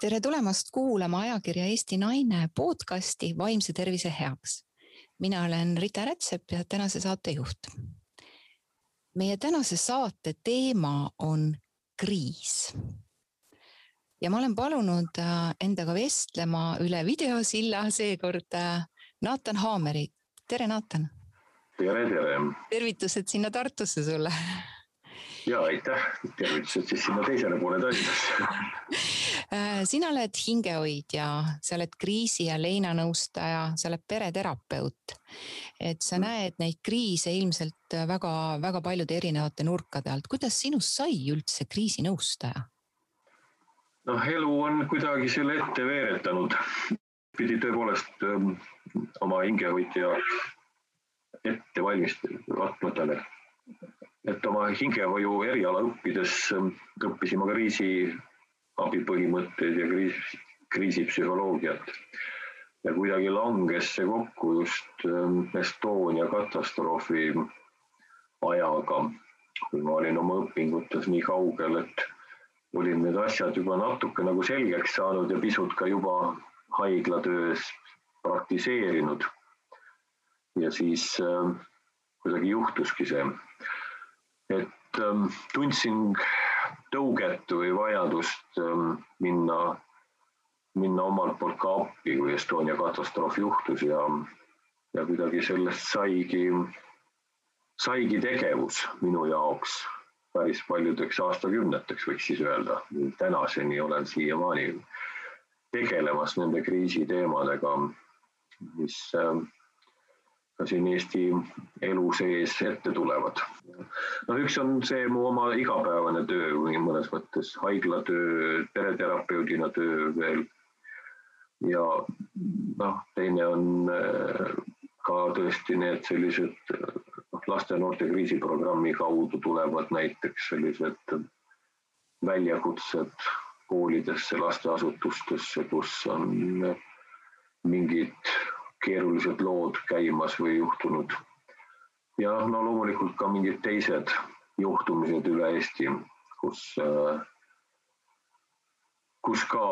tere tulemast kuulama ajakirja Eesti Naine podcasti Vaimse tervise heaks. mina olen Rita Rätsep ja tänase saate juht. meie tänase saate teema on kriis. ja ma olen palunud äh, endaga vestlema üle videosilla seekord äh, Naatan Haameri. tere, Naatan. tere, tere. tervitused sinna Tartusse sulle ja aitäh, tervitused siis sinna teisele poole Tallinnasse sina oled hingehoidja, sa oled kriisi ja leinanõustaja, sa oled pereterapeut. et sa mm. näed neid kriise ilmselt väga-väga paljude erinevate nurkade alt, kuidas sinust sai üldse kriisinõustaja? noh, elu on kuidagi selle ette veeretanud, pidi tõepoolest ähm, oma hingehoidja ette valmistada, et oma hingehoiu eriala õppides ähm, õppisin ma kriisiabi põhimõtteid ja kriis, kriisipsühholoogiat. ja kuidagi langes see kokku just ähm, Estonia katastroofi ajaga, kui ma olin oma õpingutes nii kaugel, et olin need asjad juba natuke nagu selgeks saanud ja pisut ka juba haiglatöös praktiseerinud. ja siis äh, kuidagi juhtuski see et ähm, tundsin tõuget või vajadust ähm, minna, minna omalt poolt ka appi, kui Estonia katastroof juhtus ja, ja kuidagi sellest saigi, saigi tegevus minu jaoks päris paljudeks aastakümneteks, võiks siis öelda. tänaseni olen siiamaani tegelemas nende kriisiteemadega, mis äh, ka siin Eesti elu sees ette tulevad. no üks on see mu oma igapäevane töö või mõnes mõttes haiglatöö, pereterapeudina töö veel. ja noh, teine on äh, ka tõesti need sellised noh, laste-noorte kriisiprogrammi kaudu tulevad näiteks sellised väljakutsed koolidesse, lasteasutustesse, kus on mingid keerulised lood käimas või juhtunud. ja no loomulikult ka mingid teised juhtumised üle Eesti, kus, kus ka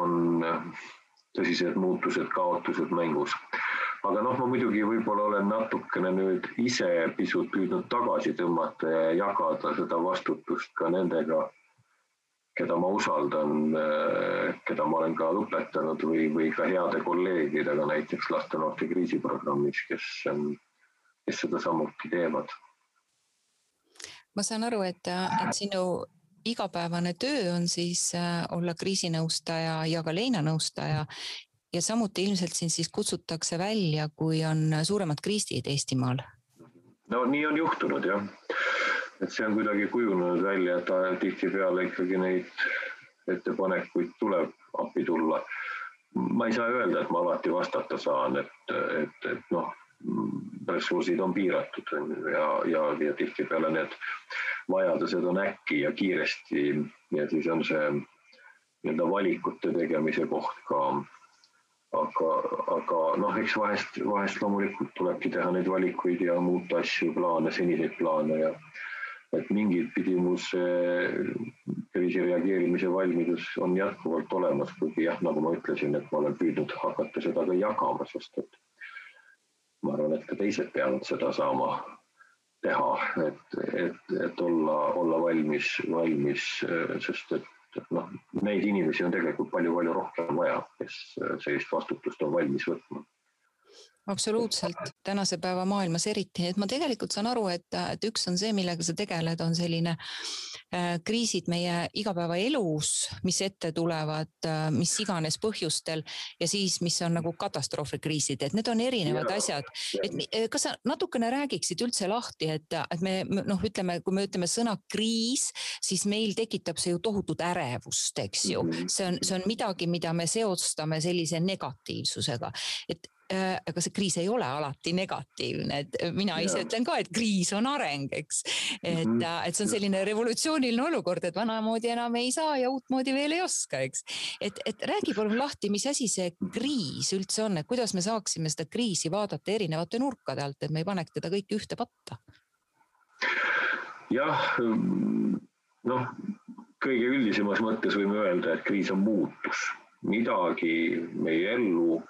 on tõsised muutused, kaotused mängus. aga noh, ma muidugi võib-olla olen natukene nüüd ise pisut püüdnud tagasi tõmmata ja jagada seda vastutust ka nendega keda ma usaldan, eh, keda ma olen ka õpetanud või, või ka heade kolleegidega näiteks lastenoorte kriisiprogrammis, kes, kes seda samuti teevad. ma saan aru, et, et sinu igapäevane töö on siis eh, olla kriisinõustaja ja ka leinanõustaja ja samuti ilmselt sind siis kutsutakse välja, kui on suuremad kriisid Eestimaal. no nii on juhtunud jah et see on kuidagi kujunenud välja, et tihtipeale ikkagi neid ettepanekuid tuleb appi tulla. ma ei saa öelda, et ma alati vastata saan, et, et, et noh, ressursid on piiratud ja, ja, ja tihtipeale need vajadused on äkki ja kiiresti ja siis on see nii-öelda valikute tegemise koht ka aga, aga noh, eks vahest, vahest loomulikult tulebki teha neid valikuid ja muuta asju, plaane, seniseid plaane ja et mingit pidi mu see kriisi reageerimise valmidus on jätkuvalt olemas, kuigi jah, nagu ma ütlesin, et ma olen püüdnud hakata seda ka jagama, sest et ma arvan, et ka teised peavad seda saama teha, et, et, et olla, olla valmis, valmis, sest et noh, neid inimesi on tegelikult palju-palju rohkem vaja, kes sellist vastutust on valmis võtma absoluutselt, tänase päeva maailmas eriti, et ma tegelikult saan aru, et, et üks on see, millega sa tegeled, on selline äh, kriisid meie igapäevaelus, mis ette tulevad äh,, mis iganes põhjustel. ja siis, mis on nagu katastroofikriisid, et need on erinevad ja, asjad. et äh, kas sa natukene räägiksid üldse lahti, et, et me noh, ütleme, kui me ütleme sõna kriis, siis meil tekitab see ju tohutut ärevust, eks ju. Mhm. see on, see on midagi, mida me seostame sellise negatiivsusega, et aga see kriis ei ole alati negatiivne, et mina ise ja. ütlen ka, et kriis on areng, eks. et mm, -hmm. et see on selline revolutsiooniline olukord, et vanamoodi enam ei saa ja uutmoodi veel ei oska, eks. et, et räägi palun lahti, mis asi see kriis üldse on, et kuidas me saaksime seda kriisi vaadata erinevate nurkade alt, et me ei paneks teda kõike ühte patta? jah, noh kõige üldisemas mõttes võime öelda, et kriis on muutus, midagi meie ellu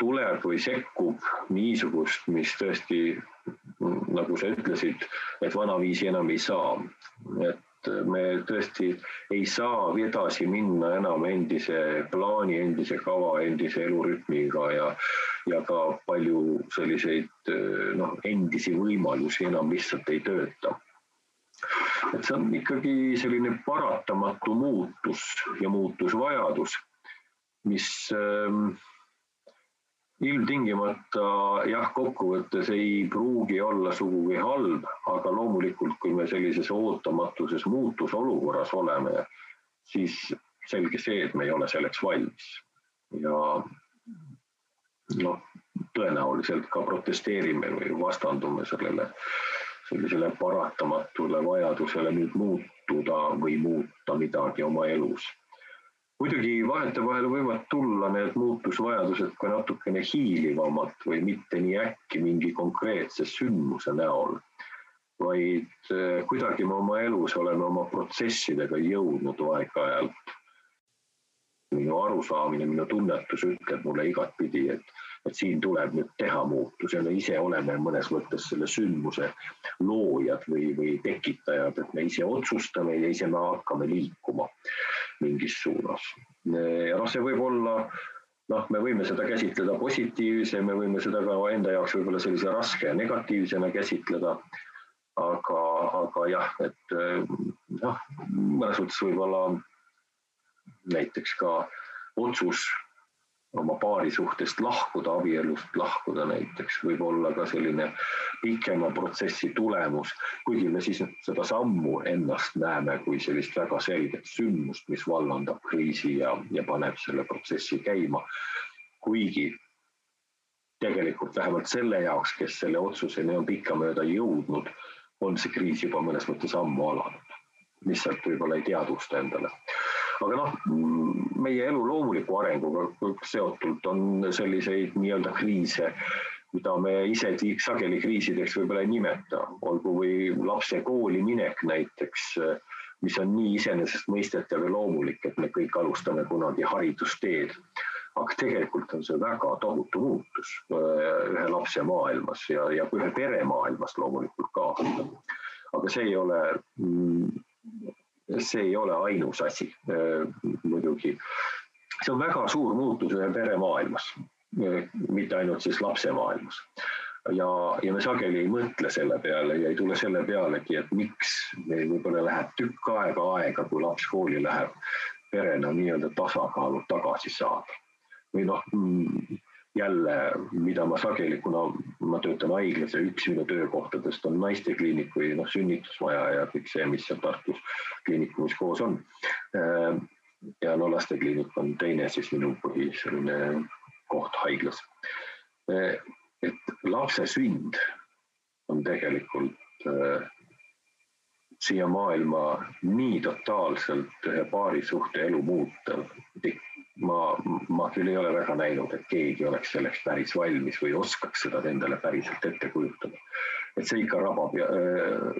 tuleb või sekkub niisugust, mis tõesti, nagu sa ütlesid, et vanaviisi enam ei saa. et me tõesti ei saa edasi minna enam endise plaani, endise kava, endise elurütmiga ja, ja ka palju selliseid noh, endisi võimalusi enam lihtsalt ei tööta et see on ikkagi selline paratamatu muutus ja muutusvajadus, mis äh, ilmtingimata jah, kokkuvõttes ei pruugi olla sugugi halb, aga loomulikult, kui me sellises ootamatuses muutusolukorras oleme, siis selge see, et me ei ole selleks valmis. Ja noh, tõenäoliselt ka protesteerime või vastandume sellele sellisele paratamatule vajadusele nüüd muutuda või muuta midagi oma elus muidugi vahetevahel võivad tulla need muutusvajadused ka natukene hiilivamalt või mitte nii äkki mingi konkreetse sündmuse näol, vaid eh, kuidagi me oma elus oleme oma protsessidega jõudnud aeg-ajalt. minu arusaamine, minu tunnetus ütleb mulle igatpidi, et et siin tuleb nüüd teha muutus ja me ise oleme mõnes mõttes selle sündmuse loojad või, või tekitajad, et me ise otsustame ja ise me hakkame liikuma mingis suunas. ja noh, see võib olla noh, me võime seda käsitleda positiivse, me võime seda ka enda jaoks võib-olla sellise raske ja negatiivsena käsitleda. aga, aga jah, et noh, mõnes mõttes võib-olla näiteks ka otsus oma paari suhtest lahkuda, abielust lahkuda näiteks, võib olla ka selline pikema protsessi tulemus, kuigi me siis seda sammu ennast näeme kui sellist väga selget sündmust, mis vallandab kriisi ja, ja paneb selle protsessi käima. kuigi tegelikult vähemalt selle jaoks, kes selle otsuseni on pikkamööda jõudnud, on see kriis juba mõnes mõttes ammu alanud, lihtsalt võib-olla ei teadvusta endale aga noh, meie elu loomuliku arenguga seotult on selliseid nii-öelda kriise, mida me ise sageli kriisideks võib-olla ei nimeta, olgu või lapse kooli minek näiteks, mis on nii iseenesestmõistetav ja loomulik, et me kõik alustame kunagi haridusteed. aga tegelikult on see väga tohutu muutus ühe lapse maailmas ja, ja ühe pere maailmas loomulikult ka. aga see ei ole mm, see ei ole ainus asi äh, muidugi. see on väga suur muutus ühe pere maailmas, äh, mitte ainult siis lapse maailmas. ja, ja me sageli ei mõtle selle peale ja ei tule selle pealegi, et miks meil võib-olla läheb tükk aega aega, kui laps kooli läheb, perena nii-öelda tasakaalu tagasi saada. või noh mm, jälle, mida ma sageli, kuna ma töötan haiglas ja üks minu töökohtadest on naistekliinik või noh, sünnitusmaja ja kõik see, mis seal Tartus kliinikumis koos on. Ja no lastekliinik on teine siis minu põhi selline koht haiglas. Et lapse sünd on tegelikult siia maailma nii totaalselt ühe paari suhte elu muutev ma, ma küll ei ole väga näinud, et keegi oleks selleks päris valmis või oskaks seda endale päriselt ette kujutada. et see ikka rabab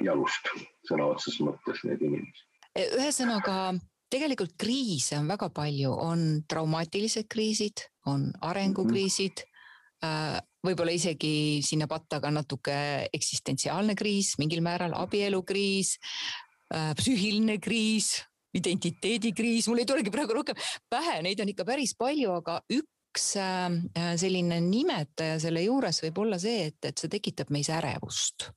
jalust sõna otseses mõttes neid inimesi. Ühesõnaga tegelikult kriise on väga palju, on traumaatilised kriisid, on arengukriisid mm, -hmm. võib-olla isegi sinna patta ka natuke eksistentsiaalne kriis, mingil määral abielukriis, äh, psüühiline kriis identiteedikriis, mul ei tulegi praegu rohkem pähe, neid on ikka päris palju, aga üks äh, selline nimetaja selle juures võib olla see, et, et see tekitab meis ärevust.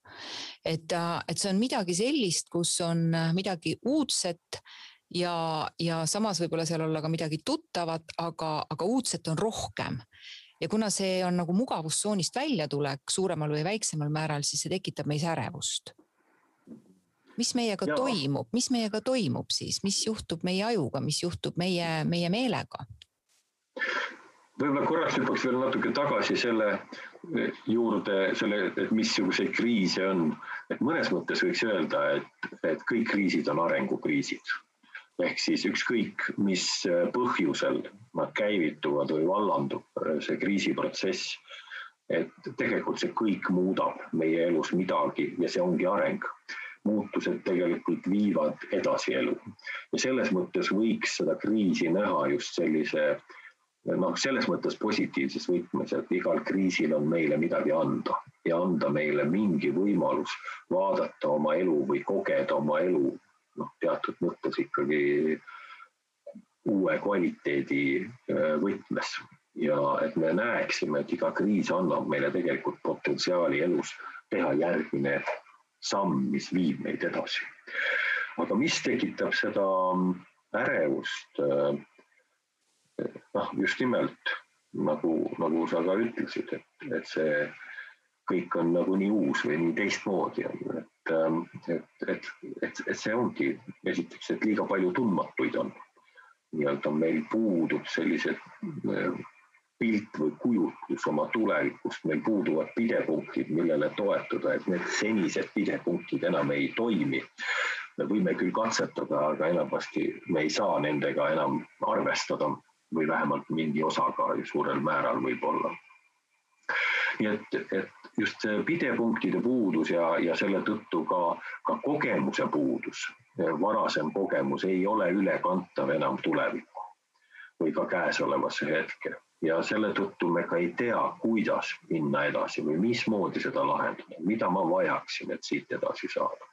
et, äh, et see on midagi sellist, kus on äh, midagi uudset ja, ja samas võib-olla seal olla ka midagi tuttavat, aga, aga uudset on rohkem ja kuna see on nagu mugavustsoonist väljatulek suuremal või väiksemal määral, siis see tekitab meis ärevust mis meiega ja. toimub, mis meiega toimub siis, mis juhtub meie ajuga, mis juhtub meie, meie meelega? võib-olla korraks hüppaks veel natuke tagasi selle juurde, selle, et missuguseid kriise on. et mõnes mõttes võiks öelda, et, et kõik kriisid on arengukriisid. ehk siis ükskõik, mis põhjusel nad käivituvad või vallandub see kriisiprotsess, et tegelikult see kõik muudab meie elus midagi ja see ongi areng muutused tegelikult viivad edasi elu. ja selles mõttes võiks seda kriisi näha just sellise noh, selles mõttes positiivses võtmes, et igal kriisil on meile midagi anda ja anda meile mingi võimalus vaadata oma elu või kogeda oma elu noh, teatud mõttes ikkagi uue kvaliteedi äh, võtmes ja et me näeksime, et iga kriis annab meile tegelikult potentsiaali elus teha järgmine samm, mis viib meid edasi. aga mis tekitab seda ärevust? noh, just nimelt nagu, nagu sa ka ütlesid, et, et see kõik on nagu nii uus või nii teistmoodi on, et, et, et, et, et see ongi esiteks, et liiga palju tundmatuid on. nii-öelda meil puudub sellised pilt või kujutlus oma tulevikust, meil puuduvad pidepunktid, millele toetuda, et need senised pidepunktid enam ei toimi. me võime küll katsetada, aga enamasti me ei saa nendega enam arvestada või vähemalt mingi osaga suurel määral võib-olla. nii et, et just see pidepunktide puudus ja, ja selle tõttu ka, ka kogemuse puudus, varasem kogemus ei ole ülekantav enam tulevikku või ka käesolevasse hetke ja selle tõttu me ka ei tea, kuidas minna edasi või mismoodi seda lahendada, mida ma vajaksin, et siit edasi saada.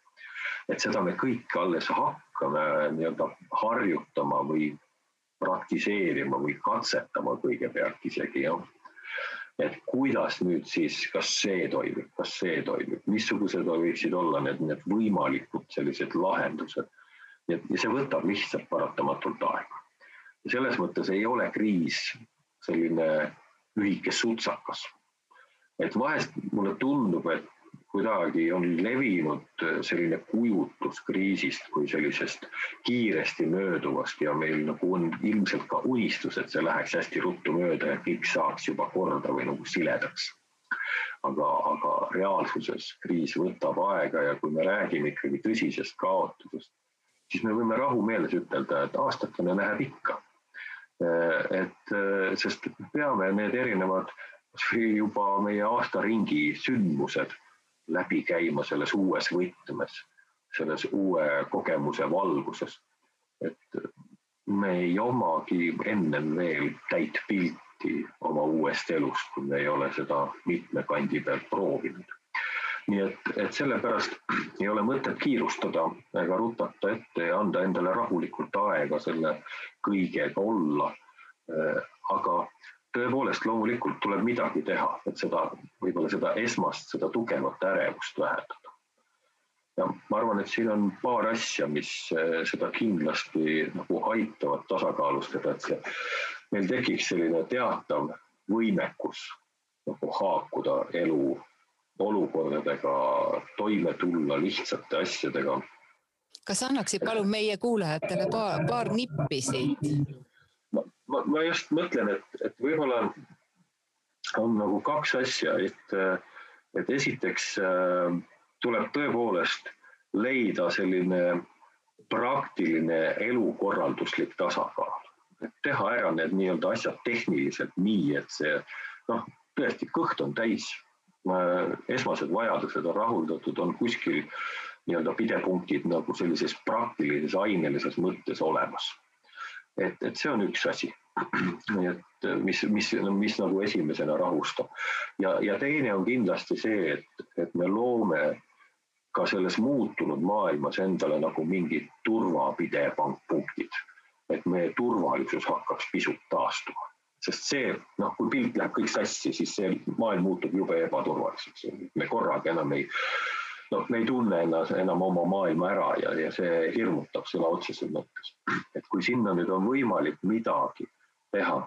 et seda me kõik alles hakkame nii-öelda harjutama või praktiseerima või katsetama kõigepealt isegi jah. et kuidas nüüd siis, kas see toimib, kas see toimib, missugused võiksid olla need, need võimalikud sellised lahendused. ja see võtab lihtsalt paratamatult aega. selles mõttes ei ole kriis selline lühike sutsakas. et vahest mulle tundub, et kuidagi on levinud selline kujutlus kriisist kui sellisest kiiresti mööduvast ja meil nagu on ilmselt ka unistus, et see läheks hästi ruttu mööda ja kõik saaks juba korda või nagu siledaks. aga, aga reaalsuses kriis võtab aega ja kui me räägime ikkagi tõsisest kaotusest, siis me võime rahumeeles ütelda, et aastakene läheb ikka et äh, sest peame need erinevad juba meie aastaringi sündmused läbi käima selles uues võtmes, selles uue kogemuse valguses. et me ei omagi ennem veel täit pilti oma uuest elust, kui me ei ole seda mitme kandi pealt proovinud nii et, et sellepärast ei ole mõtet kiirustada ega rutata ette ja anda endale rahulikult aega selle kõigega olla. Aga tõepoolest, loomulikult tuleb midagi teha, et seda, võib-olla seda esmast, seda tugevat ärevust vähendada. ja ma arvan, et siin on paar asja, mis äh, seda kindlasti nagu aitavad tasakaalustada, et see, meil tekiks selline teatav võimekus nagu haakuda elu olukordadega toime tulla lihtsate asjadega. kas annaksid palun meie kuulajatele paar, paar nippi siit? ma, ma, ma just mõtlen, et, et võib-olla on nagu kaks asja, et, et esiteks äh, tuleb tõepoolest leida selline praktiline elukorralduslik tasakaal, et teha ära need nii-öelda asjad tehniliselt nii, et see noh, tõesti kõht on täis esmased vajadused on rahuldatud, on kuskil nii-öelda pidepunktid nagu sellises praktilises ainelises mõttes olemas. et, et see on üks asi. et mis, mis, mis nagu esimesena rahustab ja, ja teine on kindlasti see, et, et me loome ka selles muutunud maailmas endale nagu mingid turvapidepunktid, et meie turvalisus hakkaks pisut taastuma sest see, noh, kui pilt läheb kõik sassi, siis see maailm muutub jube ebaturvaliseks. me korraga enam ei, noh, me ei tunne ennast enam oma maailma ära ja, ja see hirmutab sõna otseses mõttes. et kui sinna nüüd on võimalik midagi teha,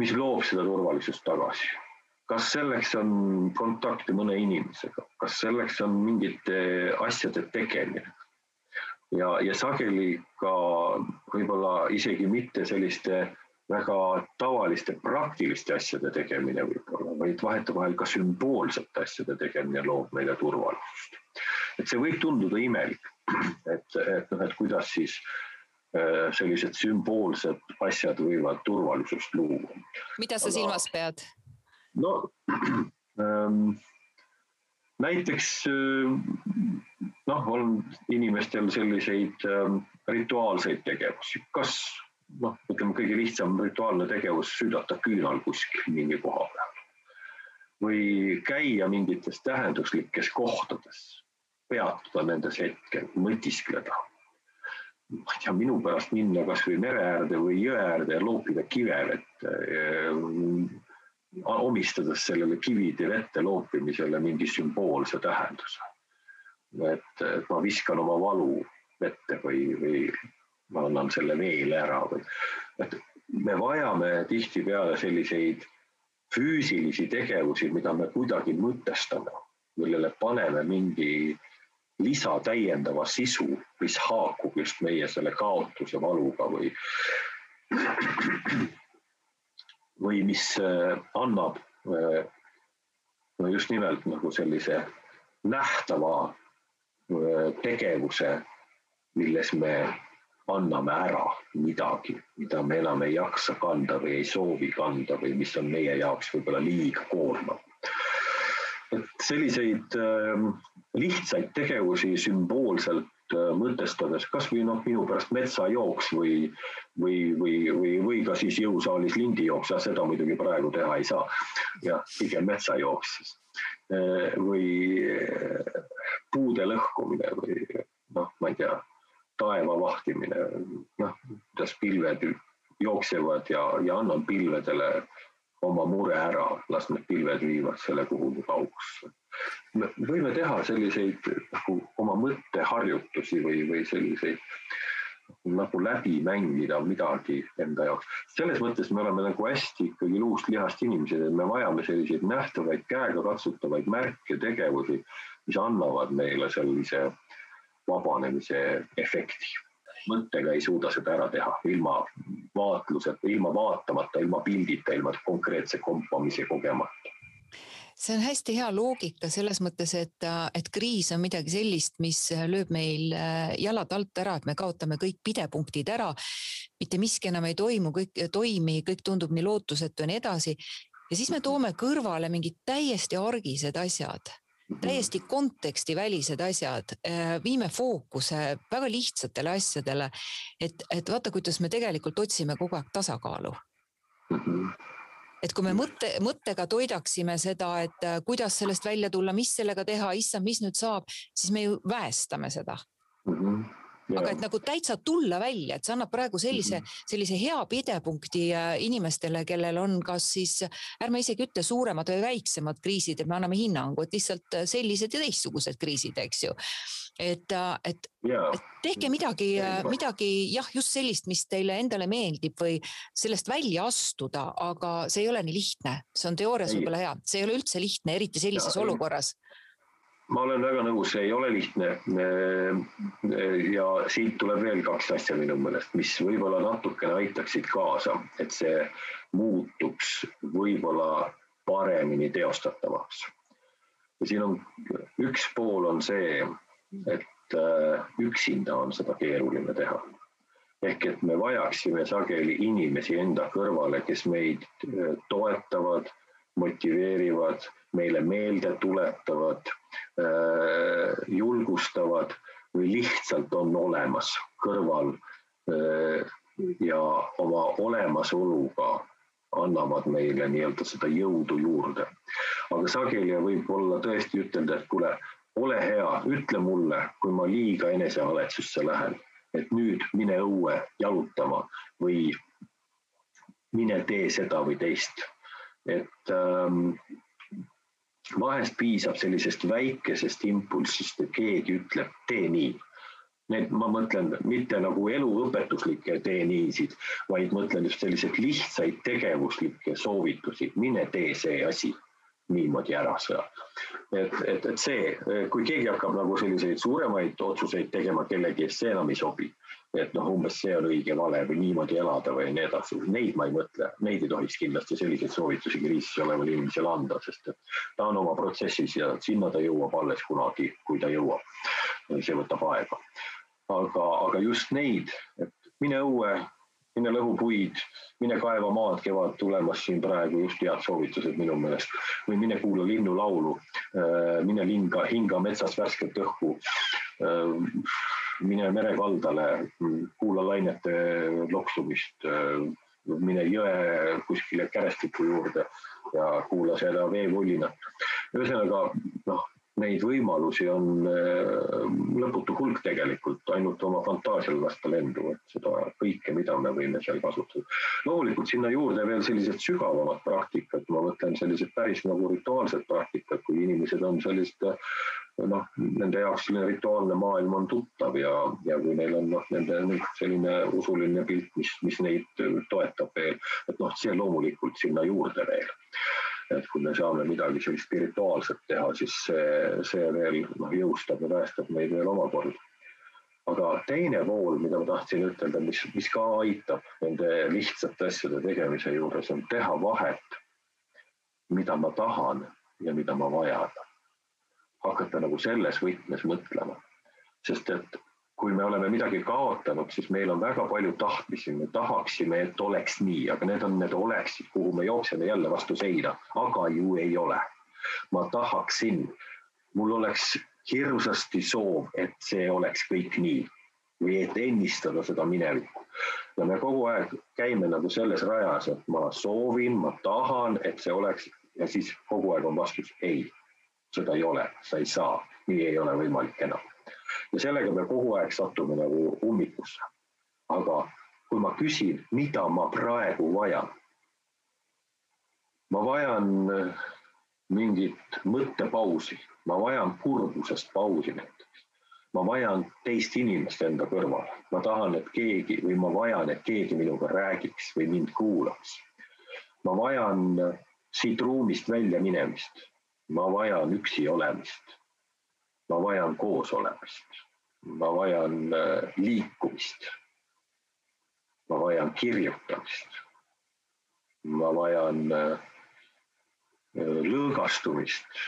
mis loob seda turvalisust tagasi, kas selleks on kontakti mõne inimesega, kas selleks on mingite asjade tegemine ja, ja sageli ka võib-olla isegi mitte selliste väga tavaliste praktiliste asjade tegemine võib-olla, vaid vahetevahel ka sümboolsete asjade tegemine loob meile turvalisust. et see võib tunduda imelik, et, et noh, et kuidas siis äh, sellised sümboolsed asjad võivad turvalisust luua. mida sa Aga, silmas pead? no ähm, näiteks noh, on inimestel selliseid rituaalseid tegevusi, kas noh, ütleme kõige lihtsam rituaalne tegevus, süüdata küünal kuskil mingi koha peal või käia mingites tähenduslikes kohtades, peatuda nendes hetkel, mõtiskleda. ma ei tea, minu pärast minna kasvõi mere äärde või jõe äärde ja loopida kivevett eh, omistades sellele kivide vette loopimisele mingi sümboolse tähenduse. et ma viskan oma valu vette või, või ma annan selle veele ära või, et me vajame tihtipeale selliseid füüsilisi tegevusi, mida me kuidagi mõtestame, millele paneme mingi lisatäiendava sisu, mis haakub just meie selle kaotuse valuga või, või mis äh, annab äh, no just nimelt nagu sellise nähtava äh, tegevuse, milles me anname ära midagi, mida me enam ei jaksa kanda või ei soovi kanda või mis on meie jaoks võib-olla liiga koormav. et selliseid äh, lihtsaid tegevusi sümboolselt äh, mõtestades, kasvõi noh, minu pärast metsajooks või, või, või, või, või ka siis jõusaalis lindijooks, seda muidugi praegu teha ei saa. jah, pigem metsajooks siis äh,. või äh, puude lõhkumine või noh, ma ei tea taeva vahtimine, noh, kuidas pilved jooksevad ja, ja annan pilvedele oma mure ära, las need pilved viivad selle kuhugi kaugusse. me võime teha selliseid nagu oma mõtteharjutusi või, või selliseid nagu läbi mängida midagi enda jaoks. selles mõttes me oleme nagu hästi ikkagi luust lihast inimesed, et me vajame selliseid nähtavaid käegakatsutavaid märke, tegevusi, mis annavad meile sellise vabanemise efekti. mõttega ei suuda seda ära teha ilma vaatluseta, ilma vaatamata, ilma pildita, ilma konkreetse kompamise kogemata see on hästi hea loogika selles mõttes, et, et kriis on midagi sellist, mis lööb meil äh, jalad alt ära, et me kaotame kõik pidepunktid ära. mitte miski enam ei toimu, kõik toimi, kõik tundub nii lootusetu ja nii edasi. ja siis me toome kõrvale mingid täiesti argised asjad täiesti kontekstivälised asjad, äh, viime fookuse väga lihtsatele asjadele. et, et vaata, kuidas me tegelikult otsime kogu aeg tasakaalu. et kui me mõtte, mõttega toidaksime seda, et äh, kuidas sellest välja tulla, mis sellega teha, issand, mis nüüd saab, siis me ju väestame seda mm. -hmm aga et nagu täitsa tulla välja, et see annab praegu sellise, mhm. sellise hea pidepunkti äh, inimestele, kellel on kas siis, ärme isegi ütle suuremad või väiksemad kriisid, et me anname hinnangu, et lihtsalt äh, sellised ja teistsugused kriisid, eks ju. et, äh, et, et tehke midagi, midagi jah, just sellist, mis teile endale meeldib või sellest välja astuda, aga see ei ole nii lihtne, see on teoorias võib-olla hea, see ei ole üldse lihtne, eriti sellises ja, olukorras ma olen väga nõus, see ei ole lihtne. ja siit tuleb veel kaks asja minu meelest, mis võib-olla natukene aitaksid kaasa, et see muutuks võib-olla paremini teostatavaks. ja siin on üks pool on see, et äh, üksinda on seda keeruline teha. ehk et me vajaksime sageli inimesi enda kõrvale, kes meid äh, toetavad, motiveerivad, meile meelde tuletavad Äh, julgustavad või lihtsalt on olemas kõrval äh, ja oma olemasoluga annavad meile nii-öelda seda jõudu juurde. aga sageli võib olla tõesti ütelda, et kuule, ole hea, ütle mulle, kui ma liiga enesehaletsusse lähen, et nüüd mine õue jalutama või mine tee seda või teist. et ähm, vahest piisab sellisest väikesest impulsist, et keegi ütleb, tee nii. Need, ma mõtlen mitte nagu eluõpetuslikke tee niisid, vaid mõtlen just selliseid lihtsaid tegevuslikke soovitusi, mine tee see asi niimoodi ära seal. et, et, et see, kui keegi hakkab nagu selliseid suuremaid otsuseid tegema kellegi eest, see enam ei sobi et noh, umbes see on õige vale või niimoodi elada või nii edasi, neid ma ei mõtle, neid ei tohiks kindlasti selliseid soovitusi kriisis olevale inimesele anda, sest et ta on oma protsessis ja sinna ta jõuab alles kunagi, kui ta jõuab. see võtab aega. aga, aga just neid, et mine õue, mine lõhu puid, mine kaeva maad, kevad tulemas siin praegu, just head soovitused minu meelest. või mine kuula linnulaulu, äh, mine linga, hinga metsas värsket õhku. Mine merekaldale, kuula lainete loksumist, äh, mine jõe kuskile kärestiku juurde ja kuula seda veevulinat. ühesõnaga noh neid võimalusi on äh, lõputu hulk tegelikult, ainult oma fantaasial lasta lendu, et seda kõike, mida me võime seal kasutada. loomulikult sinna juurde veel sellised sügavamad praktikad, ma mõtlen sellised päris nagu rituaalsed praktikad, kui inimesed on sellist noh, nende jaoks selline rituaalne maailm on tuttav ja, ja kui neil on noh, nende selline usuline pilt, mis, mis neid toetab veel, et noh, see loomulikult sinna juurde veel et kui me saame midagi sellist spirituaalset teha, siis see, see veel noh, jõustab ja päästab meid veel omakorda. aga teine pool, mida ma tahtsin ütelda, mis, mis ka aitab nende lihtsate asjade tegemise juures, on teha vahet, mida ma tahan ja mida ma vajan. hakata nagu selles võtmes mõtlema, sest et kui me oleme midagi kaotanud, siis meil on väga palju tahtmisi, me tahaksime, et oleks nii, aga need on need oleksid, kuhu me jookseme jälle vastu seina, aga ju ei ole. ma tahaksin, mul oleks hirmsasti soov, et see oleks kõik nii või et ennistada seda minevikku. ja me kogu aeg käime nagu selles rajas, et ma soovin, ma tahan, et see oleks ja siis kogu aeg on vastus ei, seda ei ole, sa ei saa, nii ei ole võimalik enam ja sellega me kogu aeg satume nagu ummikusse. aga kui ma küsin, mida ma praegu vajan, ma vajan äh, mingit mõttepausi, ma vajan kurbusest pausi näiteks. ma vajan teist inimest enda kõrval, ma tahan, et keegi või ma vajan, et keegi minuga räägiks või mind kuulaks. ma vajan äh, siit ruumist välja minemist, ma vajan üksi olemist ma vajan koos olemist, ma vajan äh, liikumist. ma vajan kirjutamist. ma vajan äh, lõõgastumist.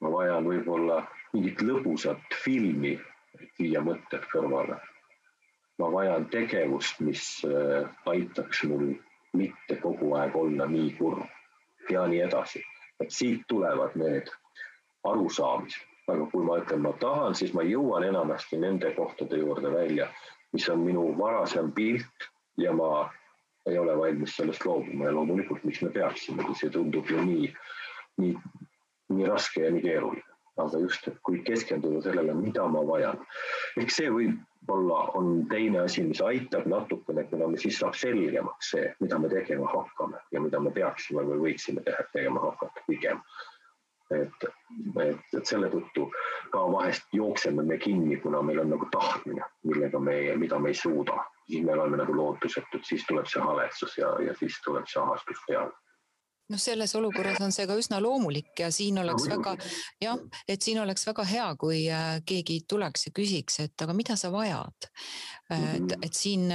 ma vajan võib-olla mingit lõbusat filmi, et viia mõtted kõrvale. ma vajan tegevust, mis äh, aitaks mul mitte kogu aeg olla nii kurb ja nii edasi, et siit tulevad need arusaamised aga kui ma ütlen, ma tahan, siis ma jõuan enamasti nende kohtade juurde välja, mis on minu varasem pilt ja ma ei ole valmis sellest loobuma. Ja loomulikult, miks me peaksimegi, see tundub ju nii, nii, nii raske ja nii keeruline. aga just, et kui keskenduda sellele, mida ma vajan, eks see võib-olla on teine asi, mis aitab natukene, kuna me siis saab selgemaks see, mida me tegema hakkame ja mida me peaksime või võiksime teha, tegema hakata pigem et, et, et selle tõttu ka vahest jookseme me kinni, kuna meil on nagu tahtmine, millega me, mida me ei suuda, siis me oleme nagu lootusetud, siis tuleb see haletsus ja, ja siis tuleb see ahastus peale. Noh, selles olukorras on see ka üsna loomulik ja siin oleks no, väga jah, et siin oleks väga hea, kui äh, keegi tuleks ja küsiks, et aga mida sa vajad. Et, mm-hmm. et siin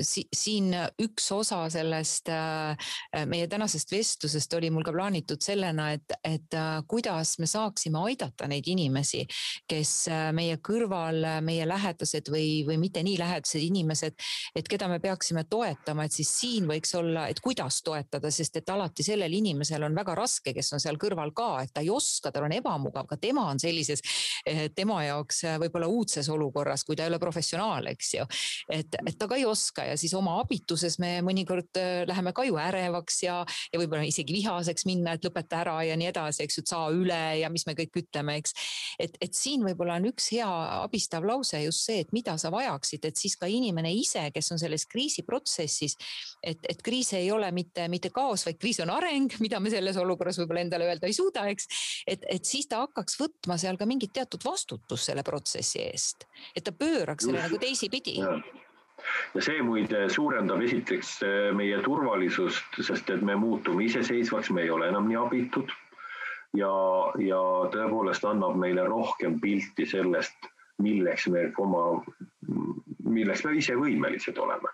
si,, siin üks osa sellest äh, meie tänasest vestlusest oli mul ka plaanitud sellena, et, et äh, kuidas me saaksime aidata neid inimesi, kes meie kõrval, meie lähedased või, või mitte nii lähedased inimesed, et keda me peaksime toetama, et siis siin võiks olla, et kuidas toetada, sest et alati sellel inimesel on väga raske, kes on seal kõrval ka, et ta ei oska, tal on ebamugav, ka tema on sellises, eh, tema jaoks võib-olla uudses olukorras, kui ta ei ole professionaal, eks ju. Et, et ta ka ei oska ja siis oma abituses me mõnikord eh, läheme ka ju ärevaks ja, ja võib-olla isegi vihaseks minna, et lõpeta ära ja nii edasi, eks ju, et saa üle ja mis me kõik ütleme, eks. et, et siin võib-olla on üks hea abistav lause just see, et mida sa vajaksid, et siis ka inimene ise, kes on selles kriisiprotsessis, et, et kriis ei ole mitte, mitte kaos, vaid kriis on areng areng, mida me selles olukorras võib-olla endale öelda ei suuda, eks. et, et siis ta hakkaks võtma seal ka mingit teatud vastutust selle protsessi eest, et ta pööraks selle nagu teisipidi ja see muide suurendab esiteks eh, meie turvalisust, sest et me muutume iseseisvaks, me ei ole enam nii abitud. ja, ja tõepoolest annab meile rohkem pilti sellest, milleks me oma, milleks me ise võimelised oleme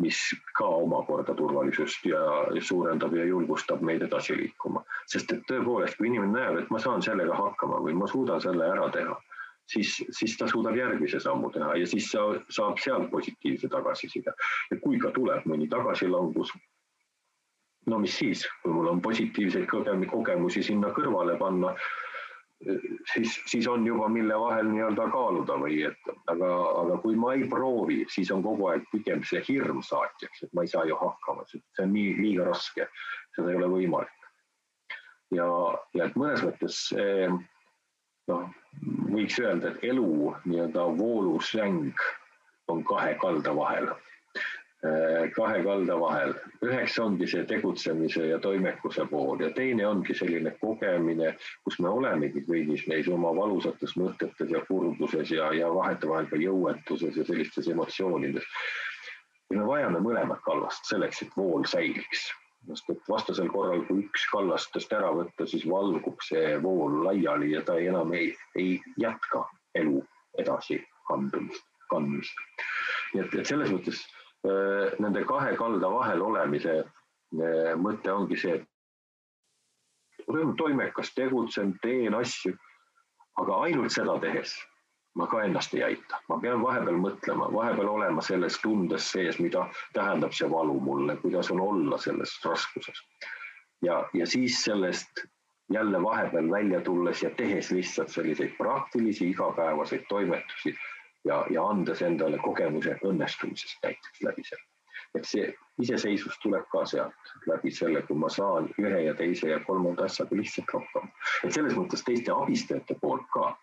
mis ka omakorda turvalisust ja suurendab ja julgustab meid edasi liikuma. sest et tõepoolest, kui inimene näeb, et ma saan sellega hakkama või ma suudan selle ära teha, siis, siis ta suudab järgmise sammu teha ja siis sa, saab sealt positiivse tagasiside. ja kui ka tuleb mõni tagasilangus, no mis siis, kui mul on positiivseid kogemusi sinna kõrvale panna, siis, siis on juba, mille vahel nii-öelda kaaluda või et aga, aga kui ma ei proovi, siis on kogu aeg pigem see hirm saatjaks, et ma ei saa ju hakkama, see on nii liiga raske, seda ei ole võimalik. ja, ja et mõnes mõttes noh, võiks öelda, et elu nii-öelda voolusläng on kahe kalda vahel Äh, kahe kalda vahel. üheks ongi see tegutsemise ja toimekuse pool ja teine ongi selline kogemine, kus me olemegi kõigis neis oma valusates mõtetes ja kurbuses ja, ja vahetevahel ka jõuetuses ja sellistes emotsioonides. me vajame mõlemat kallast selleks, et vool säiliks, sest et vastasel korral, kui üks kallastest ära võtta, siis valgub see vool laiali ja ta ei, enam ei, ei jätka elu edasi kandumist, kandmist. nii et, et selles mõttes Äh, nende kahe kalda vahel olemise äh, mõte ongi see, et toimekas, tegutsen, teen asju, aga ainult seda tehes ma ka ennast ei aita, ma pean vahepeal mõtlema, vahepeal olema selles tundes sees, mida tähendab see valu mulle, kuidas on olla selles raskuses. ja, ja siis sellest jälle vahepeal välja tulles ja tehes lihtsalt selliseid praktilisi igapäevaseid toimetusi ja, ja andes endale kogemuse õnnestumisest näiteks läbi selle. et see iseseisvus tuleb ka sealt läbi selle, kui ma saan ühe ja teise ja kolmanda asjaga lihtsalt hakkama. et selles mõttes teiste abistajate poolt ka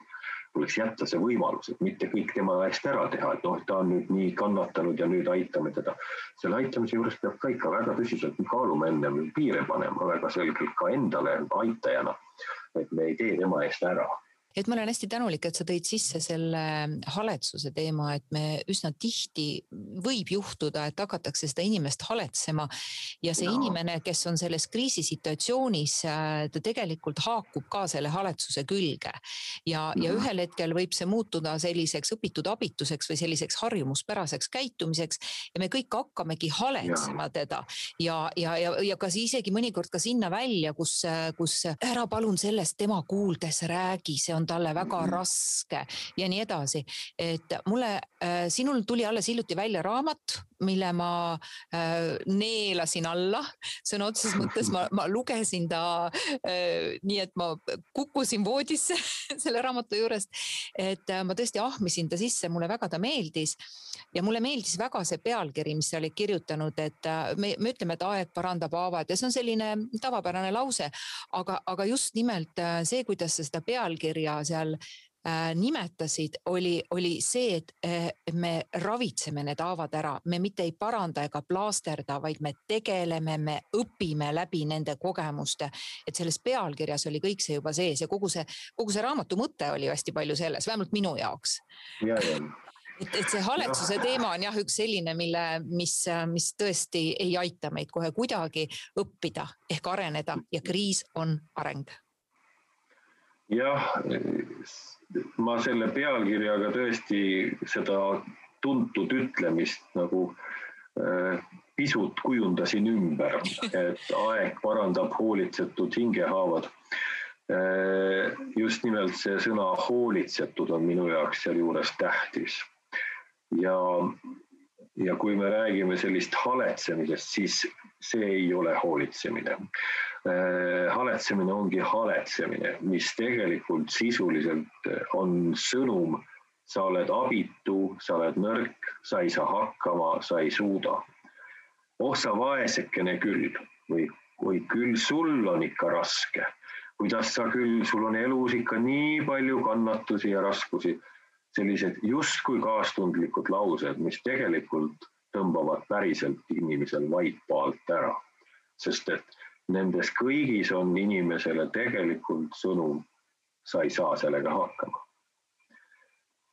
tuleks jätta see võimalus, et mitte kõik tema eest ära teha, et noh, ta on nüüd nii kannatanud ja nüüd aitame teda. selle aitamise juures peab ka ikka väga tõsiselt kaaluma enne piire panema väga selgelt ka endale aitajana. et me ei tee tema eest ära et ma olen hästi tänulik, et sa tõid sisse selle haletsuse teema, et me üsna tihti võib juhtuda, et hakatakse seda inimest haletsema. ja see no. inimene, kes on selles kriisisituatsioonis, äh, ta tegelikult haakub ka selle haletsuse külge. ja no., ja mhm. ühel hetkel võib see muutuda selliseks õpitud abituseks või selliseks harjumuspäraseks käitumiseks ja me kõik hakkamegi haletsema ja. teda ja, ja, ja, ja ka isegi mõnikord ka sinna välja, kus, kus ära palun sellest tema kuuldes räägi, see on talle väga mm -hmm. raske ja nii edasi. et mulle äh,, sinul tuli alles hiljuti välja raamat, mille ma äh, neelasin alla. sõna otseses mõttes ma, ma lugesin ta äh, nii, et ma kukkusin voodisse selle raamatu juurest. et äh, ma tõesti ahmisin ta sisse, mulle väga ta meeldis ja mulle meeldis väga see pealkiri, mis sa olid kirjutanud, et äh, me, me ütleme, et aeg parandab haavad ja see on selline tavapärane lause, aga, aga just nimelt äh, see, kuidas sa seda pealkirja seal äh, nimetasid, oli, oli see, et me ravitseme need haavad ära, me mitte ei paranda ega plaasterda, vaid me tegeleme, me õpime läbi nende kogemuste. et selles pealkirjas oli kõik see juba sees ja kogu see, kogu see raamatu mõte oli hästi palju selles, vähemalt minu jaoks. ja, ja et, et see haletsuse teema on jah, üks selline, mille, mis, mis tõesti ei aita meid kohe kuidagi õppida ehk areneda ja kriis on areng. jah, ma selle pealkirjaga tõesti seda tuntud ütlemist nagu äh, pisut kujundasin ümber, et aeg parandab hoolitsetud hingehaavad. Äh, just nimelt see sõna hoolitsetud on minu jaoks sealjuures tähtis. Ja, ja kui me räägime sellist haletsemisest, siis see ei ole hoolitsemine. Äh, haletsemine ongi haletsemine, mis tegelikult sisuliselt on sõnum, sa oled abitu, sa oled nõrk, sa ei saa hakkama, sa ei suuda. oh sa vaesekene küll või, või küll sul on ikka raske, kuidas sa küll, sul on elus ikka nii palju kannatusi ja raskusi sellised justkui kaastundlikud laused, mis tegelikult tõmbavad päriselt inimesel vaipa alt ära. sest et nendes kõigis on inimesele tegelikult sõnum, sa ei saa sellega hakkama.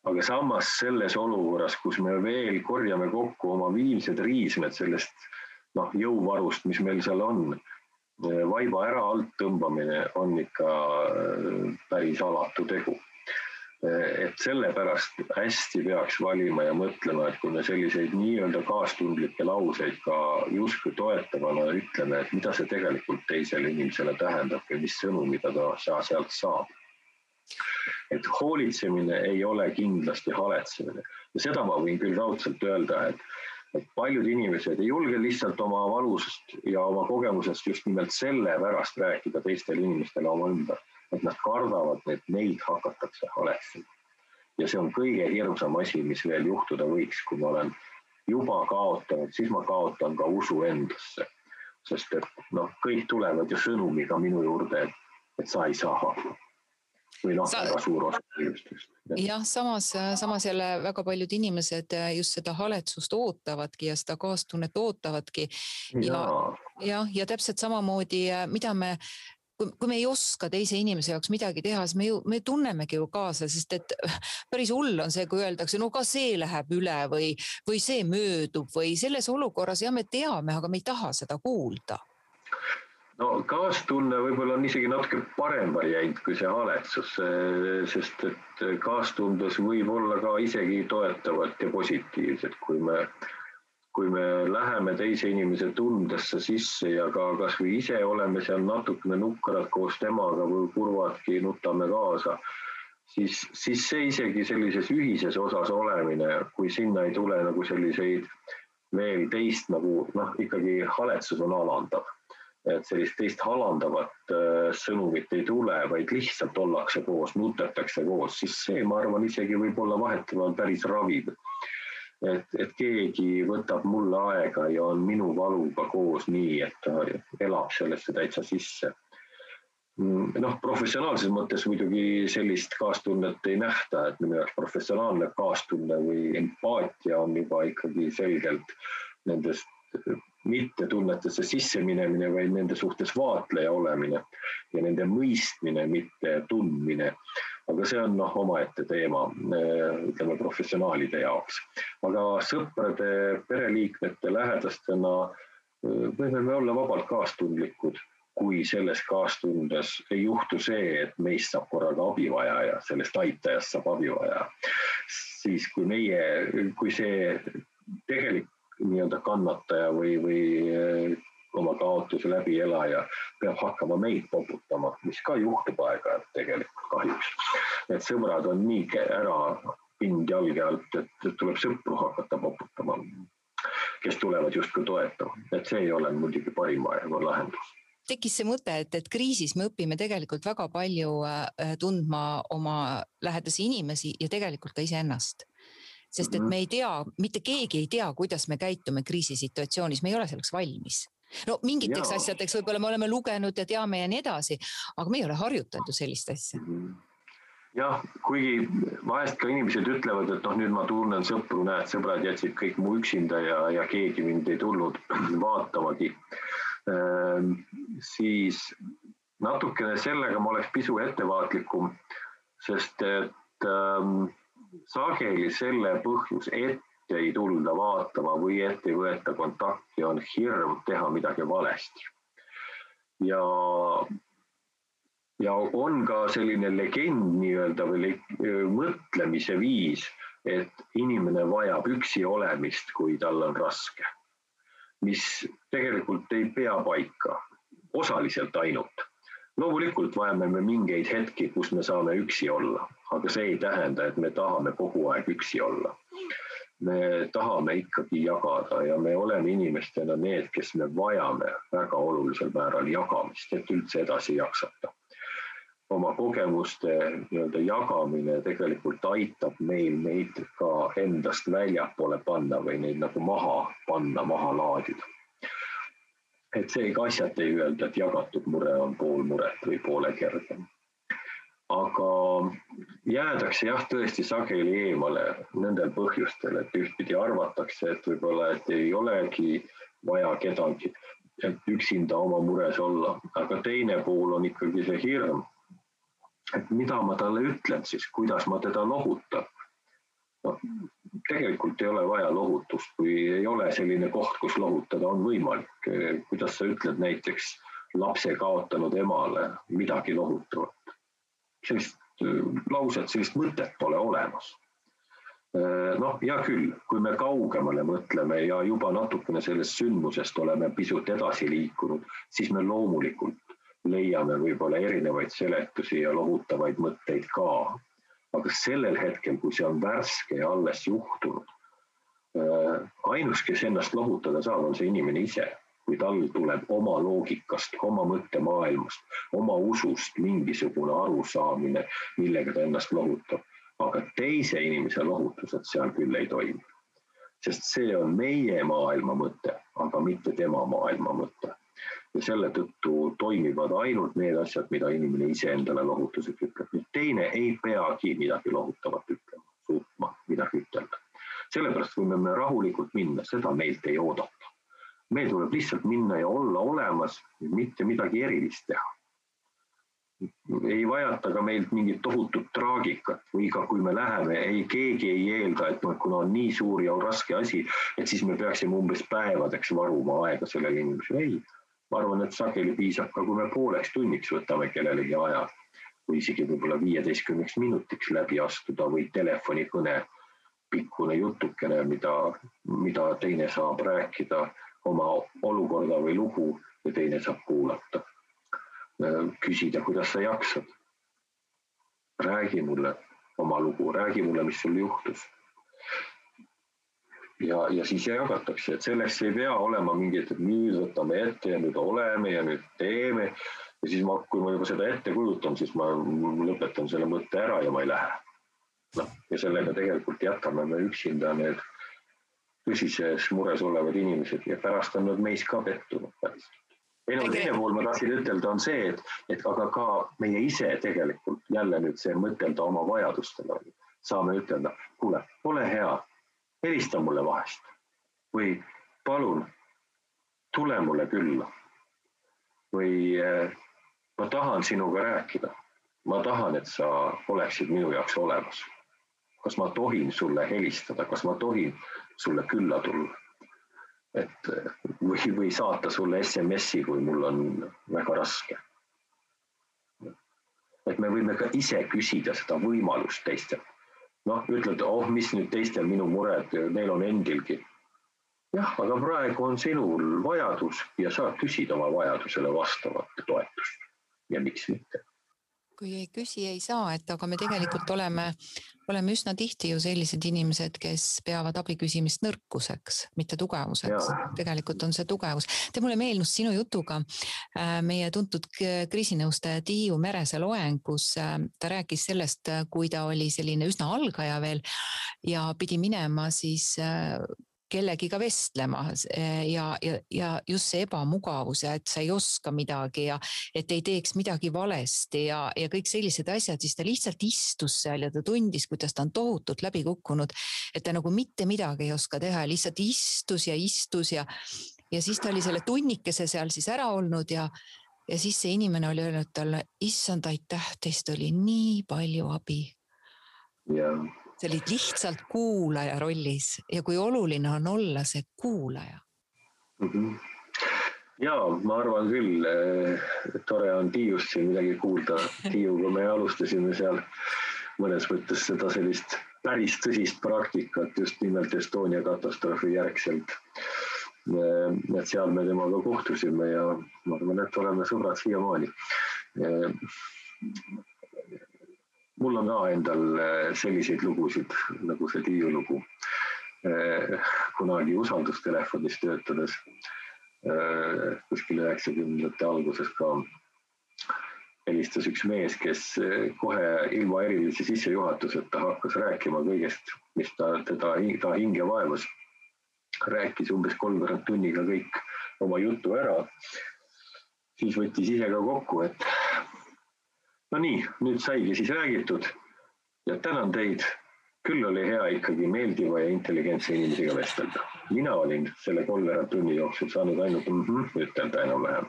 aga samas selles olukorras, kus me veel korjame kokku oma viimsed riismed sellest noh, jõuvarust, mis meil seal on, vaiba ära alt tõmbamine on ikka äh, päris alatu tegu et sellepärast hästi peaks valima ja mõtlema, et kui me selliseid nii-öelda kaastundlikke lauseid ka justkui toetavana ütleme, et mida see tegelikult teisele inimesele tähendab või mis sõnumi ta, ta sealt saab. et hoolitsemine ei ole kindlasti haletsemine ja seda ma võin küll raudselt öelda, et, et paljud inimesed ei julge lihtsalt oma valusest ja oma kogemusest just nimelt sellepärast rääkida teistele inimestele oma ümber, et nad kardavad, et neid hakatakse haletsema. ja see on kõige hirmsam asi, mis veel juhtuda võiks, kui ma olen juba kaotanud, siis ma kaotan ka usu endasse. sest et noh, kõik tulevad ju sõnumiga minu juurde, et, et sa ei saa hakkama või noh väga suur osa inimestest. jah, samas, samas jälle väga paljud inimesed just seda haletsust ootavadki ja seda kaastunnet ootavadki. ja, jah, ja täpselt samamoodi, mida me kui, kui me ei oska teise inimese jaoks midagi teha, siis me ju, me tunnemegi ju kaasa, sest et päris hull on see, kui öeldakse, no ka see läheb üle või, või see möödub või selles olukorras. Jah, me teame, aga me ei taha seda kuulda. No kaastunne võib-olla on isegi natuke parem variant kui see haletsus, sest et kaastundes võib olla ka isegi toetavat ja positiivset, kui me, kui me läheme teise inimese tundesse sisse ja ka kasvõi ise oleme seal natukene nukrad koos temaga või kurvadki, nutame kaasa, siis, siis see isegi sellises ühises osas olemine, kui sinna ei tule nagu selliseid veel teist nagu noh, ikkagi haletsus on alandav et sellist teist alandavat äh, sõnumit ei tule, vaid lihtsalt ollakse koos, nutetakse koos, siis see, ma arvan, isegi võib-olla vahetevahel päris ravib. Et, et keegi võtab mulle aega ja on minu valuga koos nii, et ta elab sellesse täitsa sisse. Mm, noh, professionaalses mõttes muidugi sellist kaastunnet ei nähta, et minu jaoks professionaalne kaastunne või empaatia on juba ikkagi selgelt nendest mittetunnetesse sisseminemine, vaid nende suhtes vaatleja olemine ja nende mõistmine, mitte tundmine. Aga see on noh, omaette teema, ütleme professionaalide jaoks. aga sõprade, pereliikmete, lähedastena võime me olla vabalt kaastundlikud, kui selles kaastundes ei juhtu see, et meist saab korraga abivajaja, sellest aitajast saab abivajaja. siis kui meie, kui see tegelik nii-öelda kannataja või, või eh, oma kaotuse läbielaja peab hakkama meid poputama, mis ka juhtub aeg-ajalt tegelikult kahjuks. Need sõbrad on nii ära pind jalge alt, et tuleb sõpru hakata poputama, kes tulevad justkui toetama, et see ei ole muidugi parim lahendus. Tekkis see mõte, et, et kriisis me õpime tegelikult väga palju äh, tundma oma lähedasi inimesi ja tegelikult ka iseennast. Sest et mhm. me ei tea, mitte keegi ei tea, kuidas me käitume kriisisituatsioonis, me ei ole selleks valmis no mingiteks ja. asjadeks võib-olla me oleme lugenud ja teame ja nii edasi, aga me ei ole harjutanud ju sellist asja mhm. jah, kuigi vahest ka inimesed ütlevad, et noh, nüüd ma tunnen sõpru, näed, sõbrad jätsid kõik mu üksinda ja, ja keegi mind ei tulnud vaatamagi ehm,. siis natukene sellega ma oleks pisu ettevaatlikum, sest et ähm, sageli selle põhjus, et ei tulda vaatama või et ei võeta kontakti, on hirm teha midagi valesti. ja, ja on ka selline legend nii-öelda või mõtlemise viis, et inimene vajab üksi olemist, kui tal on raske, mis tegelikult ei pea paika, osaliselt ainult loomulikult vajame me mingeid hetki, kus me saame üksi olla, aga see ei tähenda, et me tahame kogu aeg üksi olla. Me tahame ikkagi jagada ja me oleme inimestena need, kes me vajame väga olulisel määral jagamist, et üldse edasi jaksata. oma kogemuste nii-öelda jagamine tegelikult aitab meil neid ka endast väljapoole panna või neid nagu maha panna, maha laadida et see ka asjata ei öelda, et jagatud mure on pool muret või poole kergem. Aga jäädakse jah, tõesti sageli eemale nendel põhjustel, et ühtpidi arvatakse, et võib-olla, et ei olegi vaja kedagi, et üksinda oma mures olla, aga teine pool on ikkagi see hirm. et mida ma talle ütlen siis, kuidas ma teda lohutan noh, tegelikult ei ole vaja lohutust, kui ei ole selline koht, kus lohutada on võimalik. kuidas sa ütled näiteks lapse kaotanud emale midagi lohutavat? Sellist äh, lauset, sellist mõtet pole olemas. Äh, noh, hea küll, kui me kaugemale mõtleme ja juba natukene sellest sündmusest oleme pisut edasi liikunud, siis me loomulikult leiame võib-olla erinevaid seletusi ja lohutavaid mõtteid ka. aga sellel hetkel, kui see on värske ja alles juhtunud, äh, ainus, kes ennast lohutada saab, on see inimene ise kui tal tuleb oma loogikast, oma mõttemaailmast, oma usust mingisugune arusaamine, millega ta ennast lohutab. aga teise inimese lohutused seal küll ei toimi. sest see on meie maailma mõte, aga mitte tema maailma mõte ja selle tõttu toimivad ainult need asjad, mida inimene iseendale lohutuseks ütleb. nüüd teine ei peagi midagi lohutavat ütlema, suutma midagi ütelda. sellepärast võime me rahulikult minna, seda meilt ei oodata. Meil tuleb lihtsalt minna ja olla olemas, mitte midagi erilist teha. ei vajata ka meilt mingit tohutut traagikat või ka kui me läheme, ei keegi ei eelda, et noh, kuna on nii suur ja raske asi, et siis me peaksime umbes päevadeks varuma aega sellele inimesele. ei ma arvan, et sageli piisab ka, kui me pooleks tunniks võtame kellelegi aja või isegi võib-olla viieteistkümneks minutiks läbi astuda või telefonikõne pikkune jutukene, mida, mida teine saab rääkida oma olukorda või lugu ja teine saab kuulata. küsida, kuidas sa jaksad. räägi mulle oma lugu, räägi mulle, mis sul juhtus ja, ja siis jagatakse, et selleks ei pea olema mingit, et nüüd võtame ette ja nüüd oleme ja nüüd teeme. ja siis ma, kui ma juba seda ette kujutan, siis ma lõpetan selle mõtte ära ja ma ei lähe. noh, ja sellega tegelikult jätame me üksinda need tõsises mures olevad inimesed ja pärast on nad meis ka pettunud päriselt. ei no teine pool ma tahtsin ütelda, on see, et, et aga ka meie ise tegelikult jälle nüüd see mõtelda oma vajadustele, saame ütelda, kuule, ole hea helista mulle vahest või palun tule mulle külla. või eh, ma tahan sinuga rääkida. ma tahan, et sa oleksid minu jaoks olemas. kas ma tohin sulle helistada, kas ma tohin sulle külla tulla? et või, või saata sulle SMS-i, kui mul on väga raske. et me võime ka ise küsida seda võimalust teistelt noh, ütled, oh, mis nüüd teistel minu mured, neil on endilgi. jah, aga praegu on sinul vajadus ja sa küsid oma vajadusele vastavat toetust ja miks mitte kui ei küsi, ei saa, et aga me tegelikult oleme, oleme üsna tihti ju sellised inimesed, kes peavad abi küsimist nõrkuseks, mitte tugevuseks. tegelikult on see tugevus. tead, mulle meenus sinu jutuga äh, meie tuntud kriisinõustaja Tiiu Merese loeng, kus äh, ta rääkis sellest, kui ta oli selline üsna algaja veel ja pidi minema siis äh, kellegiga vestlema ja, ja, ja just see ebamugavus ja et sa ei oska midagi ja et ei teeks midagi valesti ja, ja kõik sellised asjad, siis ta lihtsalt istus seal ja ta tundis, kuidas ta on tohutult läbi kukkunud. et ta nagu mitte midagi ei oska teha ja lihtsalt istus ja istus ja, ja siis ta oli selle tunnikese seal siis ära olnud ja ja siis see inimene oli öelnud talle, issand, aitäh, teist oli nii palju abi. jah sa olid lihtsalt kuulaja rollis ja kui oluline on olla see kuulaja mm. -hmm ja ma arvan küll, eh, tore on Tiiust siin midagi kuulda. Tiiuga me alustasime seal mõnes mõttes seda sellist päris tõsist praktikat just nimelt Estonia katastroofi järgselt. Eh, et seal me temaga kohtusime ja ma arvan, et oleme sõbrad siiamaani eh, mul on ka endal äh, selliseid lugusid nagu see Tiiu lugu. Äh, kunagi usaldustelefonis töötades äh, kuskil üheksakümnendate alguses ka helistas üks mees, kes kohe ilma erilise sissejuhatuseta hakkas rääkima kõigest, mis ta, teda, ta hinge vaevas. rääkis umbes kolmveerand tunniga kõik oma jutu ära. siis võttis ise ka kokku, et no nii, nüüd saigi siis räägitud ja tänan teid. küll oli hea ikkagi meeldiva ja intelligentse inimesega vestelda. mina olin selle kolmveerand tunni jooksul saanud ainult mm -hmm ütelda enam-vähem.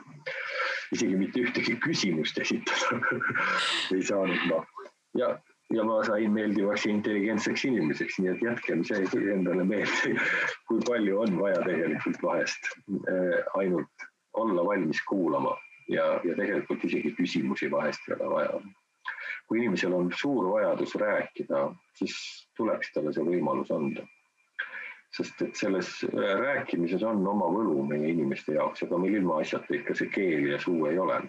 isegi mitte ühtegi küsimust esitada ei saanud ma ja, ja ma sain meeldivaks ja intelligentseks inimeseks, nii et jätkem see endale meelde, kui palju on vaja tegelikult vahest äh, ainult olla valmis kuulama ja, ja tegelikult isegi küsimusi vahest ei ole vaja. kui inimesel on suur vajadus rääkida, siis tuleks talle see võimalus anda. sest et selles rääkimises on oma võlu meie inimeste jaoks, ega meil ilmaasjata ikka see keel ja suu ei ole.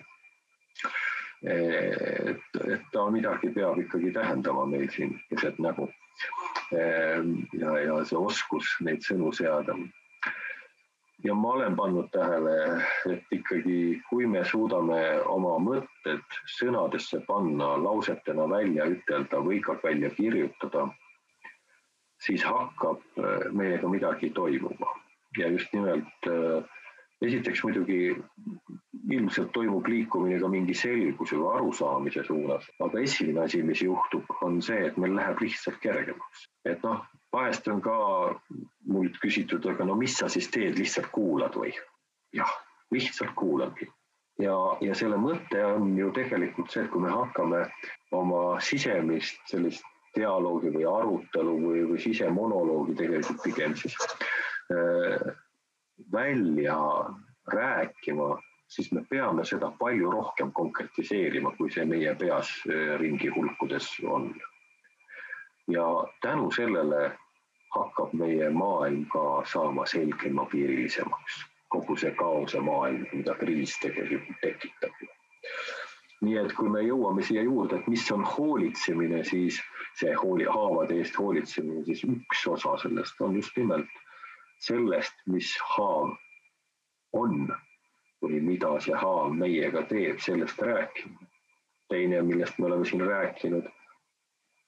et, et ta midagi peab ikkagi tähendama meil siin keset nägu. ja, ja see oskus neid sõnu seada. Ja ma olen pannud tähele, et ikkagi, kui me suudame oma mõtted sõnadesse panna, lausetena välja ütelda või ka välja kirjutada, siis hakkab meiega midagi toimuma ja just nimelt äh, esiteks muidugi ilmselt toimub liikumine ka mingi selguse või arusaamise suunas, aga esimene asi, mis juhtub, on see, et meil läheb lihtsalt kergemaks. et noh, vahest on ka mult küsitud, aga no mis sa siis teed, lihtsalt kuulad või? jah, lihtsalt kuulangi. ja, ja selle mõte on ju tegelikult see, et kui me hakkame oma sisemist sellist dialoogi või arutelu või, või sisemonoloogi tegelikult pigem siis äh, välja rääkima, siis me peame seda palju rohkem konkretiseerima, kui see meie peas äh, ringi hulkudes on. Ja tänu sellele hakkab meie maailm ka saama selgemapiirilisemaks, kogu see kaose maailm, mida kriis tegelikult tekitab. nii et kui me jõuame siia juurde, et mis on hoolitsemine, siis see hooli, haavade eest hoolitsemine, siis üks osa sellest on just nimelt sellest, mis haav on või mida see haav meiega teeb, sellest rääkimine. teine, millest me oleme siin rääkinud,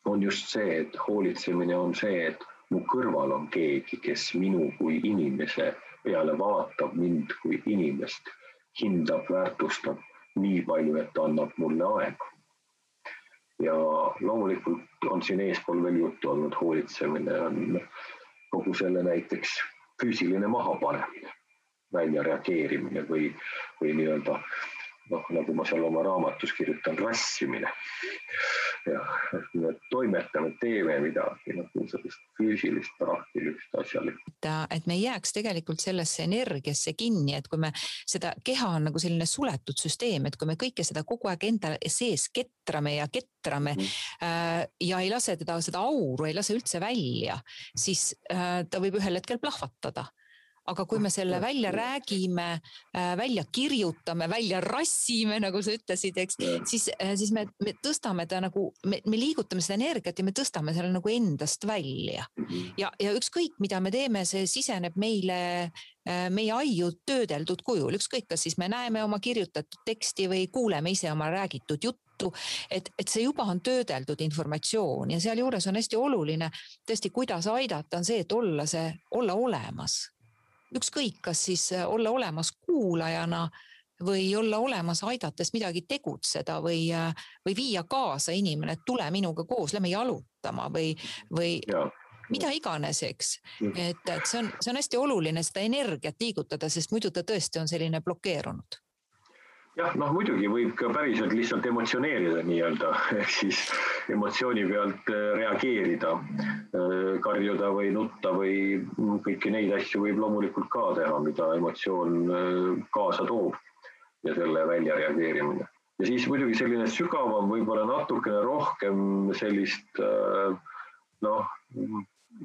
on just see, et hoolitsemine on see, et mu kõrval on keegi, kes minu kui inimese peale vaatab, mind kui inimest hindab, väärtustab nii palju, et annab mulle aega. ja loomulikult on siin eespool veel juttu olnud, hoolitsemine on kogu selle näiteks füüsiline mahapanemine, väljareageerimine või, või nii-öelda noh, nagu ma seal oma raamatus kirjutan, rassimine. jah, et me toimetame, teeme midagi nagu sellist füüsilist, praktilist, asjalikku. et me ei jääks tegelikult sellesse energiasse kinni, et kui me seda keha on nagu selline suletud süsteem, et kui me kõike seda kogu aeg enda sees ketrame ja ketrame mm. äh, ja ei lase teda seda auru, ei lase üldse välja, siis äh, ta võib ühel hetkel plahvatada aga kui me selle välja räägime, äh, välja kirjutame, välja rassime, nagu sa ütlesid, eks, siis, äh, siis me, me tõstame ta nagu, me, me liigutame seda energiat ja me tõstame selle nagu endast välja. Mhm. ja, ja ükskõik, mida me teeme, see siseneb meile, äh, meie aiu töödeldud kujul, ükskõik, kas siis me näeme oma kirjutatud teksti või kuuleme ise oma räägitud juttu. Et, et see juba on töödeldud informatsioon ja sealjuures on hästi oluline tõesti, kuidas aidata, on see, et olla see, olla olemas ükskõik, kas siis äh, olla olemas kuulajana või olla olemas, aidates midagi tegutseda või, äh, või viia kaasa inimene, et tule minuga koos, lähme jalutama või, või ja. mida iganes, eks. et, et see on, see on hästi oluline seda energiat liigutada, sest muidu ta tõesti on selline blokeerunud jah, noh muidugi võib ka päriselt lihtsalt emotsioneerida nii-öelda ehk siis emotsiooni pealt äh, reageerida, äh, karjuda või nutta või kõiki neid asju võib loomulikult ka teha, mida emotsioon äh, kaasa toob ja selle välja reageerimine. ja siis muidugi selline sügavam, võib-olla natukene rohkem sellist noh,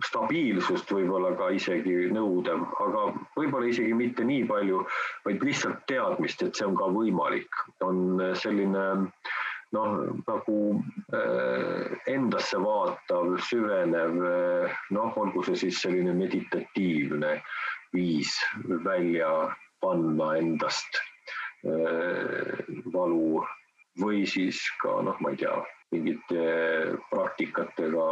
stabiilsust võib-olla ka isegi nõudev, aga võib-olla isegi mitte nii palju, vaid lihtsalt teadmist, et see on ka võimalik, on selline noh, nagu äh, endasse vaatav, süvenev äh, noh, olgu see siis selline meditatiivne viis välja panna endast äh, valu või siis ka noh, ma ei tea mingite praktikatega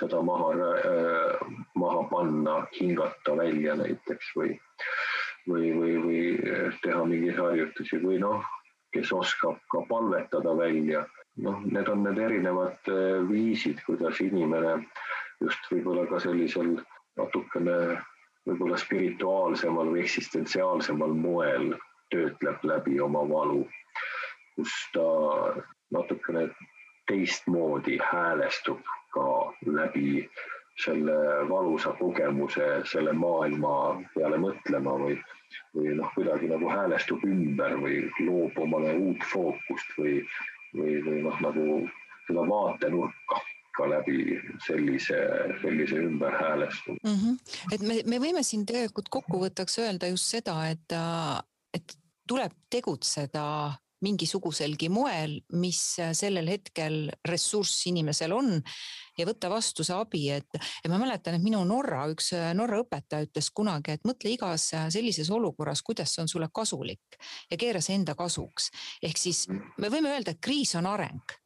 seda maha, äh, maha panna, hingata välja näiteks või, või, või, või teha mingeid harjutusi või noh, kes oskab ka palvetada välja. noh, need on need erinevad viisid, kuidas inimene just võib-olla ka sellisel natukene võib-olla spirituaalsemal või eksistentsiaalsemal moel töötleb läbi oma valu, kus ta natukene teistmoodi häälestub ka läbi selle valusa kogemuse selle maailma peale mõtlema või, või noh, kuidagi nagu häälestub ümber või loob omale uut fookust või, või, või noh, nagu seda vaatenurka ka läbi sellise, sellise ümberhäälestumise mm. -hmm. et me, me võime siin tegelikult kokkuvõtteks öelda just seda, et, et tuleb tegutseda mingisuguselgi moel, mis sellel hetkel ressurss inimesel on ja võtta vastu see abi, et ja ma mäletan, et minu Norra, üks Norra õpetaja ütles kunagi, et mõtle igas sellises olukorras, kuidas see on sulle kasulik ja keera see enda kasuks. ehk siis me võime öelda, et kriis on areng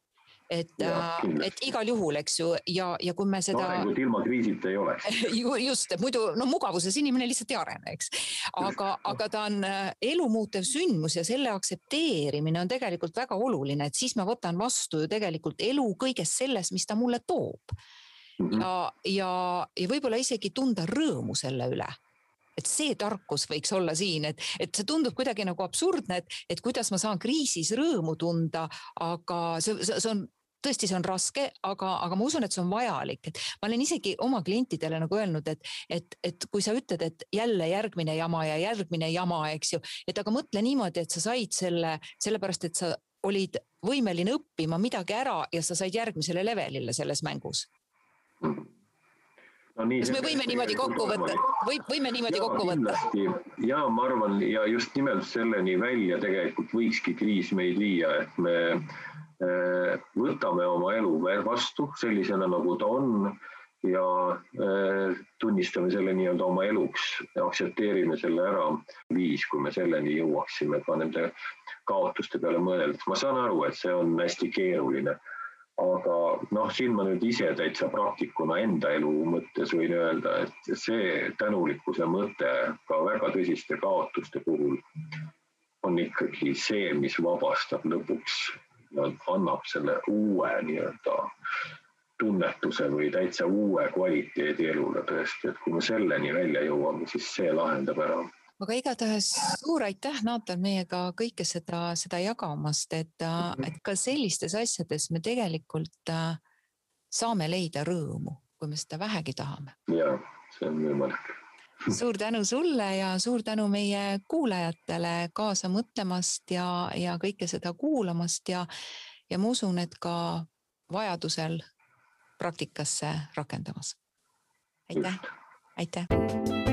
et, äh, et igal juhul, eks ju, ja, ja kui me seda no,. arengut ilma kriisita ei ole just, et muidu no mugavuses inimene lihtsalt ei arene, eks. aga, aga ta on äh, elumuutev sündmus ja selle aktsepteerimine on tegelikult väga oluline, et siis ma võtan vastu ju tegelikult elu kõiges selles, mis ta mulle toob. Mhm. ja, ja, ja võib-olla isegi tunda rõõmu selle üle et see tarkus võiks olla siin, et, et see tundub kuidagi nagu absurdne, et, et kuidas ma saan kriisis rõõmu tunda, aga see, see on tõesti, see on raske, aga, aga ma usun, et see on vajalik, et ma olen isegi oma klientidele nagu öelnud, et, et, et kui sa ütled, et jälle järgmine jama ja järgmine jama, eks ju, et aga mõtle niimoodi, et sa said selle sellepärast, et sa olid võimeline õppima midagi ära ja sa said järgmisele levelile selles mängus. No kas me võime niimoodi kokku võtta, või võime niimoodi ja, kokku võtta? ja ma arvan ja just nimelt selleni välja tegelikult võikski kriis meid viia, et me võtame oma elu vastu sellisena, nagu ta on ja äh, tunnistame selle nii-öelda oma eluks aktsepteerime selle ära. viis, kui me selleni jõuaksime ka nende kaotuste peale mõeldes. ma saan aru, et see on hästi keeruline, aga noh, siin ma nüüd ise täitsa praktikuna enda elu mõttes võin öelda, et see tänulikkuse mõte ka väga tõsiste kaotuste puhul on ikkagi see, mis vabastab lõpuks annab selle uue nii-öelda tunnetuse või täitsa uue kvaliteedi elule tõesti, et kui me selleni välja jõuame, siis see lahendab ära. Aga igatahes suur aitäh, Naatan, meiega kõike seda, seda jagamast, et et ka sellistes asjades me tegelikult äh, saame leida rõõmu, kui me seda vähegi tahame. ja, see on võimalik suur tänu sulle ja suur tänu meie kuulajatele kaasa mõtlemast ja, ja kõike seda kuulamast ja, ja ma usun, et ka vajadusel praktikasse rakendamas. aitäh, aitäh.